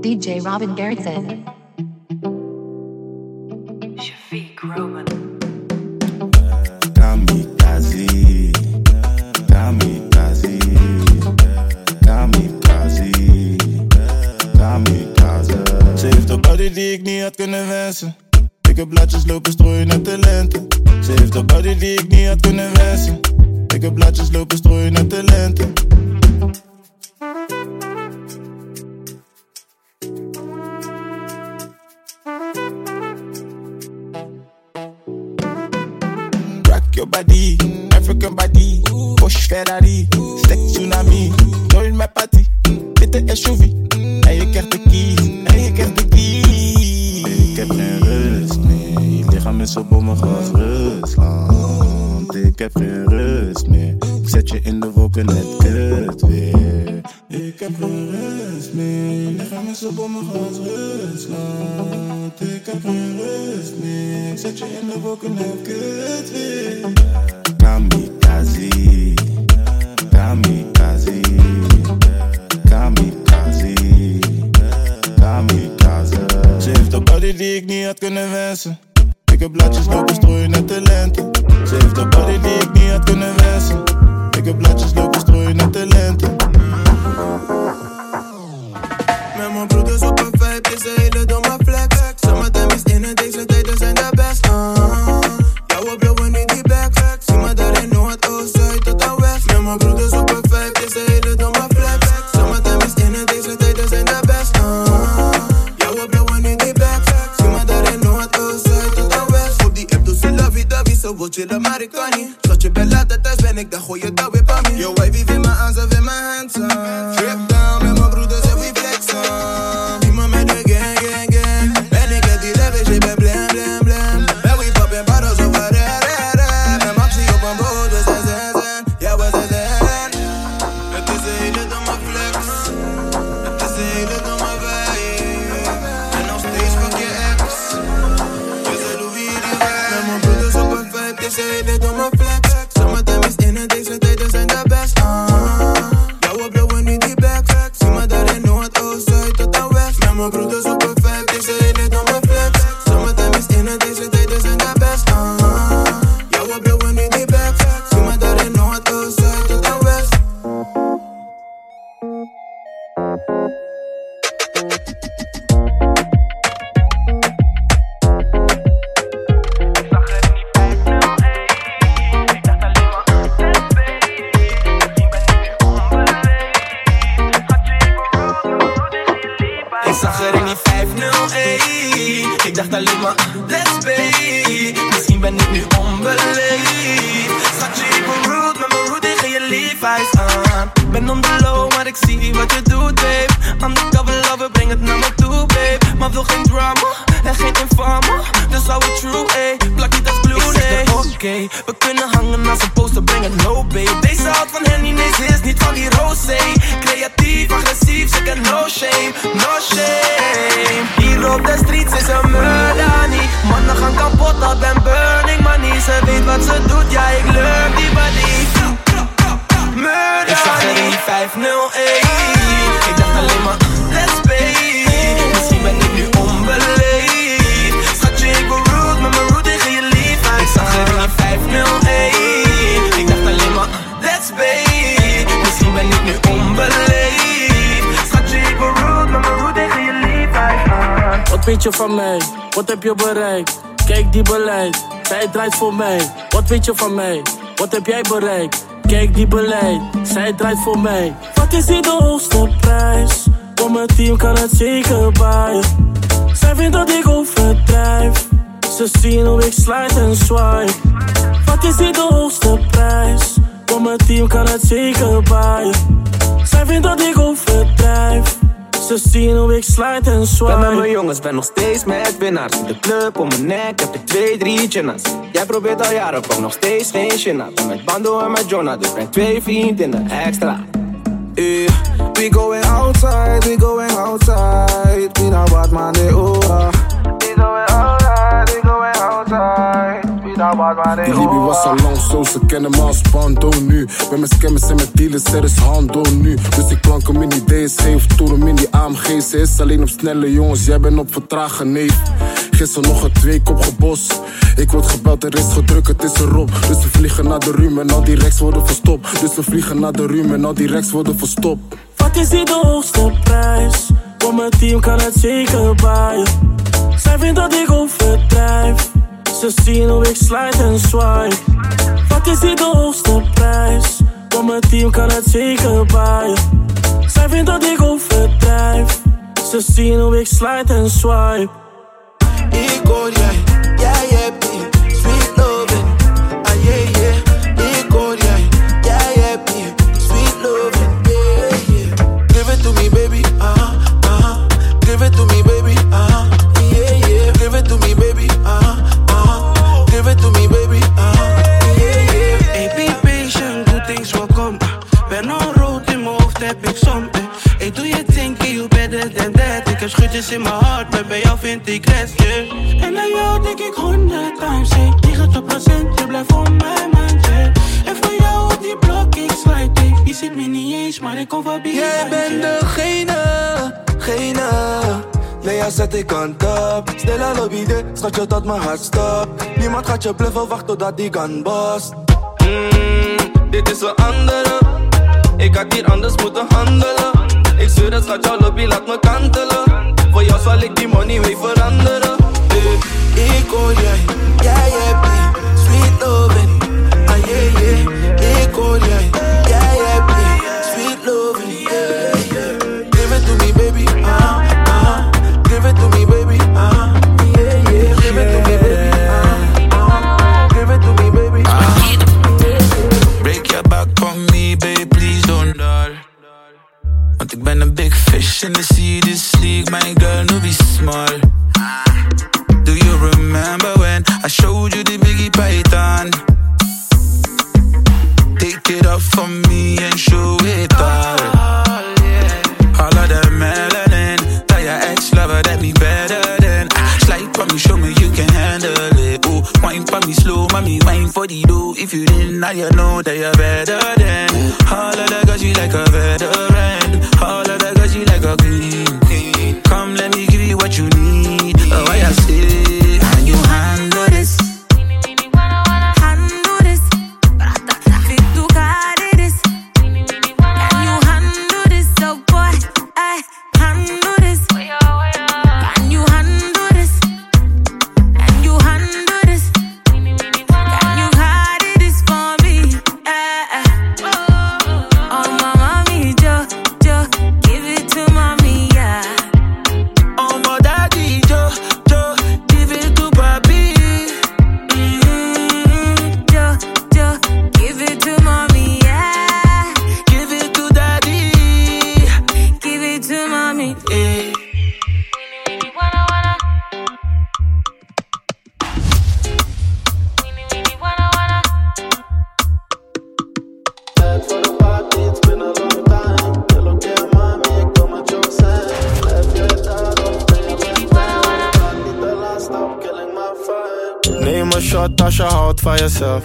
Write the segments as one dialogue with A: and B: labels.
A: DJ Robin Garrison.
B: Your body, African body. Porsche Ferrari, Ik heb blaadjes lopen strooien naar talenten. Ze heeft een body die ik niet had kunnen wensen. Ik heb blaadjes lopen strooien naar talenten.
C: Met mijn broeders op een het is een hele domme flex. Summertime is in en deze tijden zijn de best. Uh, jouw blauwe nu die back. Zie me daar in Noord, Oost, Zuid tot aan West. Met mijn broeders op een het is een hele domme flex. Lovey-dovey, ze wil chillen, maar ik kan niet. Tot je bent later thuis ben ik, dan gooi je dat weer bij me. Yo, wifey wil me aan, ze wil mijn hands on. Trip een vibe,
D: babe. Deze houdt van nee, ze is niet van die rosé. Creatief, agressief, ze no shame, no shame. Hier op de streets is een murder niet. Mannen gaan kapot, dat ben burning money. Ze weet wat ze doet, ja, ik lurk
E: Wat weet je van mij? Wat heb je bereikt? Kijk die beleid, zij draait voor mij. Wat weet je van mij? Wat heb jij bereikt? Kijk die beleid, zij draait voor mij. Wat is hier de hoogste prijs? Voor mijn team kan het zeker baaien. Zij vindt dat ik overdrijf. Ze zien hoe ik slide en swipe. Wat is hier de hoogste prijs? Voor mijn team kan het zeker baaien. Zij vindt dat ik overdrijf. Ze zien hoe ik slide en swipe.
D: Ben met mijn jongens, ben nog steeds met winnaars. In de club om mijn nek heb ik twee, drie chinnas. Jij probeert al jaren, ook nog steeds geen china. Ben met Bando en met Jonah, dus breng twee vriendinnen extra.
C: Eh, we going outside, we going outside. We not bad man, they oh.
F: Die Libi was al lang zo, ze kennen me als Bando nu. Met mijn scammers en mijn dealers, er is handel nu. Dus ik plank hem in idee DSG of Tourum in die AMG. Ze is alleen op snelle jongens, jij bent op vertragen neef. Gisteren nog een twee kop gebos. Ik word gebeld, er is gedrukt, het is erop. Dus we vliegen naar de Ruum en al die rechts worden verstopt. Dus we vliegen naar de Ruum en al die rechts worden verstopt.
E: Wat is die de hoogste prijs? Voor mijn team kan het zeker baaien. Zij vindt dat ik overdrijf. Ze zien hoe ik slide en swipe. Wat is die de hoogste prijs? Voor mijn team kan het zeker baaien. Zij vindt dat ik overdrijf. Ze zien hoe ik slide en swipe.
G: Ik hoor jij Nee, ja, zet ik aan top. Al lobby de, schat je tot mijn hart stop. Niemand gaat je bluffen, wacht totdat die gun bust. Mm, dit is een andere. Ik had hier anders moeten handelen. Ik zweer het, schat jouw lobby, laat me kantelen. Voor jou zal ik die money mee veranderen. Eh, ik hoor jij, jij hebt die sweet loving. Ah yeah yeah, ik hoor jij,
H: that you're better than. All of that cause you like a veteran. All of that cause you like a queen. Come, let me give you what you need. Oh, I say,
G: Neem een shot als je houdt van jezelf.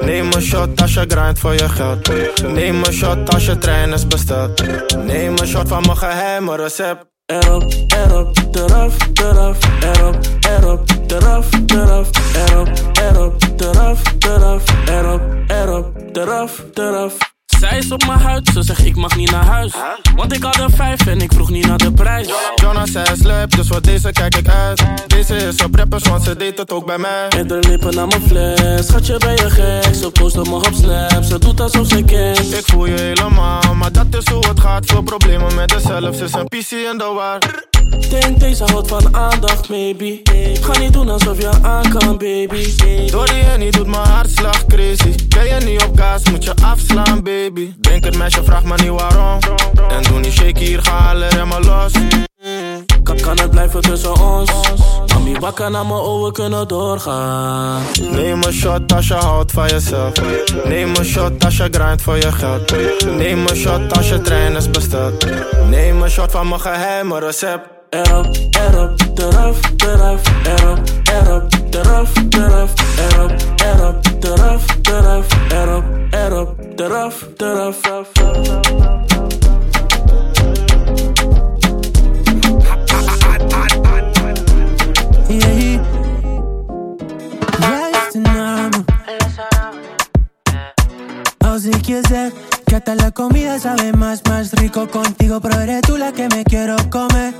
G: Neem een shot als je grindt voor je geld. Neem een shot als je trein is besteld. Neem een shot van mijn geheime recept.
E: Erop, erop, eraf, eraf, erop, erop, eraf, eraf, erop, erop, eraf, eraf, erop, erop, eraf, eraf. Zij is op mijn huid, ze zegt ik mag niet naar huis. Want ik had een vijf en ik vroeg niet naar de prijs.
G: Jonas zei slap, dus voor deze kijk ik uit. Deze is op rappers, want ze deed het ook bij mij.
E: Met de lippen naar mijn fles, schatje ben je gek. Ze post op me op snap, ze doet alsof ze kent.
G: Ik voel je helemaal, maar dat is hoe het gaat. Veel problemen met haarzelf, ze is een PC in de war.
E: Denk deze houdt van aandacht, maybe. Ga niet doen alsof je aan kan, baby.
G: Dory en die doet mijn hartslag crazy. Ben je niet op gas, moet je afslaan, baby. Denk het meisje, vraag me niet waarom. En doe niet shaky, hier ga alle remmen los.
E: Kan, kan het blijven tussen ons? Mami, wakker naar mijn ogen kunnen doorgaan.
G: Neem een shot als je houdt van jezelf. Neem een shot als je grindt voor je geld. Neem een shot als je trein is besteld. Neem een shot van mijn geheime recept.
E: add up, add up, that up, that up, add up, add up, that up, that up,
I: add si quieres que hasta la comida sabe más, más rico contigo, pero eres tú la que me quiero comer.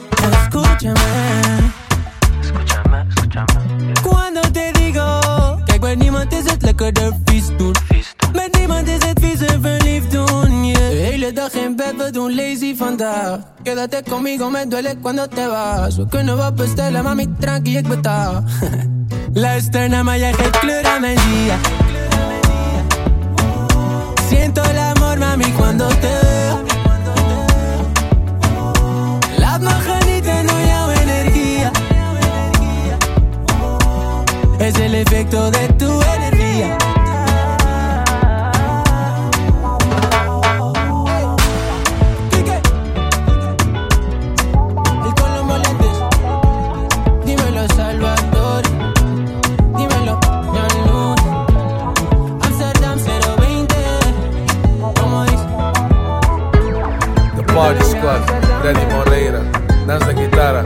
I: Quédate conmigo, me duele cuando te vas. We kunnen wat bestellen, mami, tranqui, ik betaal. Luister naar mij, jij geeft. Siento el amor, mami, cuando te veo. Laat me genieten energía. Es el efecto de tu energía.
J: Freddy Moreira, dans de gitara.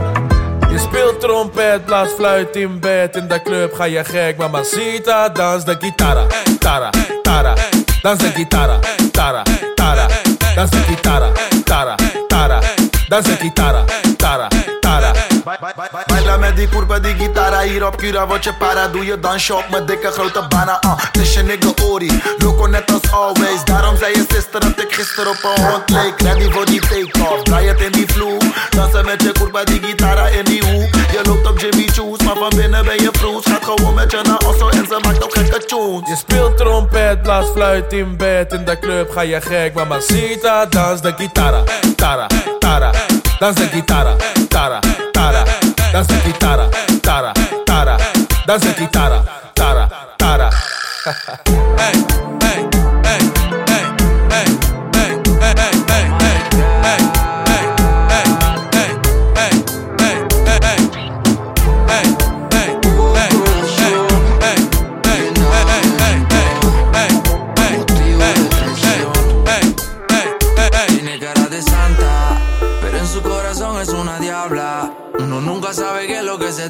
J: Je speelt trompet, blaas fluit in bed. In de club ga je gek, mamacita, dans de gitara. Tara, tara, dans de gitara. Tara, tara, dans de gitara. Tara, tara, dans de gitara. Tara, tara.
K: Baila met die kurba, die gitara hier op Cura Word je para, doe je dansje op mijn dikke grote bana uh. Is je nigga Ori, loco net als always Daarom zei je sister dat ik gisteren op een hond leek Ready voor die take-off, draai het in die vloer Dansen met je kurba, die gitara in die hoek Je loopt op Jimmy Choo's, maar van binnen ben je vroes Gaat gewoon met je naar Osso en ze maakt ook gekke tunes
J: Je speelt trompet, blaas fluit in bed. In de club ga je gek, mamacita, dans de gitara. Tara, tara, dans de gitara. Tara, tara, dans de gitara. Tara, tara, dans de gitara. Tara, tara.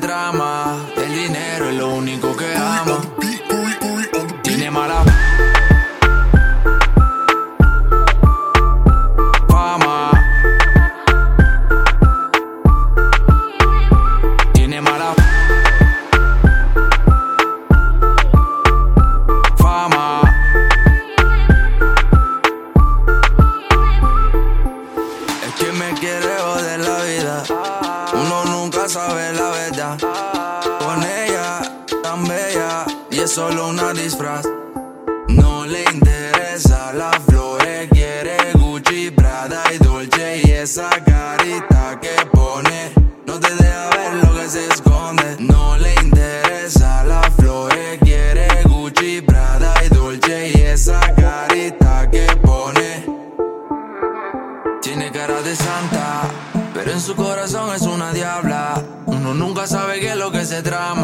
L: Trama. El dinero es lo único que ama. Tiene mala No le interesa la flores, quiere Gucci, Prada y Dolce. Y esa carita que pone, no te deja ver lo que se esconde. No le interesa la flores, quiere Gucci, Prada y Dolce. Y esa carita que pone. Tiene cara de santa, pero en su corazón es una diabla. Uno nunca sabe qué es lo que se trama.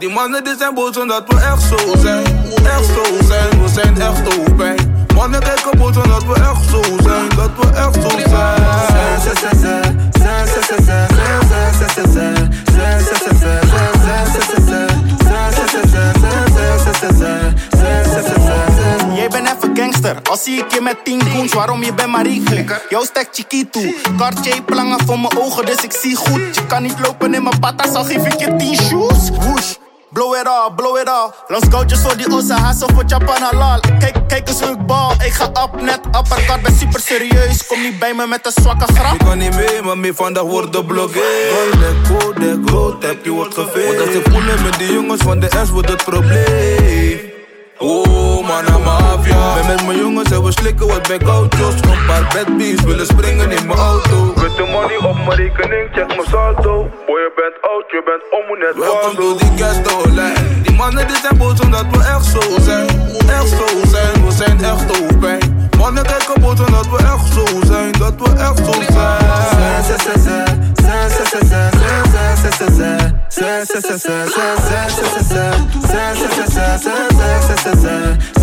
M: Die mannen die zijn boos omdat we echt zo zijn. Echt zo zijn, we zijn echt open. Mannen kijken boos omdat we echt zo zijn. Dat we echt zo zijn.
G: Jij bent even gangster, al zie ik je met 10 koens, waarom je bent Marie flikker? Jouw stek chiquito, Cartier plangen voor mijn ogen, dus ik zie goed. Je kan niet lopen in mijn patas, al geef ik je 10 shoes. Whoosh. Blow it all, blow it all. Langs goudjes voor die ossa, hassel voor Japan halal. Kijk, kijk eens hoe ik bal, ik ga up, net uppercut, ben super serieus. Kom niet bij me met een zwakke grap.
M: Ik kan niet mee, maar mee vandaag worden blokkeerd. Golden code, groot heb je wordt geveegd. Want als ik voelen met die jongens van de S wordt het probleem. Oh, man, mafia. Ben met mijn jongens en we wat bij. Een paar willen springen in mijn auto. Met de money op mijn rekening, check mijn saldo. Boy, je bent oud, je bent om net Welkom door die gastlijn. Die mannen die zijn boos omdat we echt zo zijn. Echt zo zijn, we zijn echt open. Mannen kijken boos omdat we echt zo zijn. Dat we echt zo zijn.
A: Zijn, zijn, zijn, zijn. Zijn, zijn, zijn, zijn. Zijn, zijn, zijn, zijn. Zijn, zijn, zijn, zijn. Zijn, zijn, zijn, zijn. Zijn, zijn, zijn, zijn. Zijn, zijn, zijn, zijn.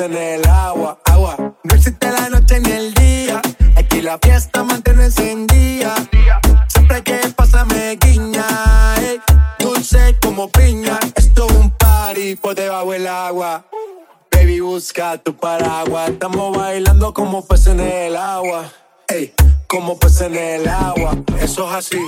A: en el agua, agua. No existe la noche ni el día. Aquí la fiesta mantiene. Busca tu paraguas. Estamos bailando como peces en el agua. Ey, como peces en el agua. Eso es así,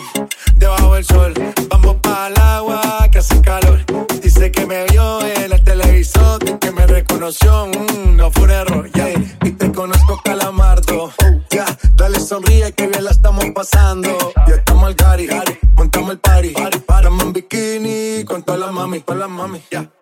A: debajo del sol. Vamos para el agua que hace calor. Dice que me vio en el televisor, que me reconoció. mm, no fue un error, ya. Y te conozco, calamardo. Ya, dale sonríe que bien la estamos pasando. Ya estamos al gari, montamos el party. Estamos en bikini con todas las mami, con las mami, ya. Esto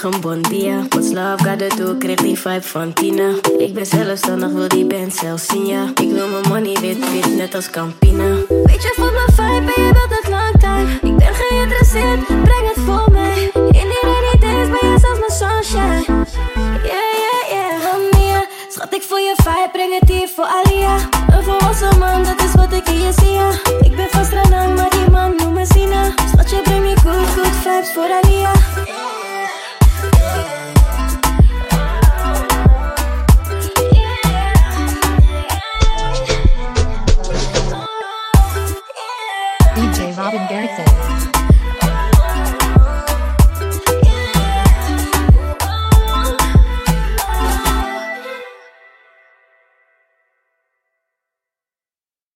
N: zeg een bon dia. What's love gotta do, kreeg die vibe van Tina. Ik ben zelfstandig, wil die band zelfs zien, ja. Ik wil mijn money wit, wit, net als Campina.
O: Weet je van mijn vibe en je wilt het lang time Ik ben geïnteresseerd, breng het voor mij In die rainy days ben je zelfs mijn sunshine Yeah, yeah, yeah Wanneer schat ik voor je vibe, breng het hier voor Alia Een volwassen man, dat is wat ik je zie ja.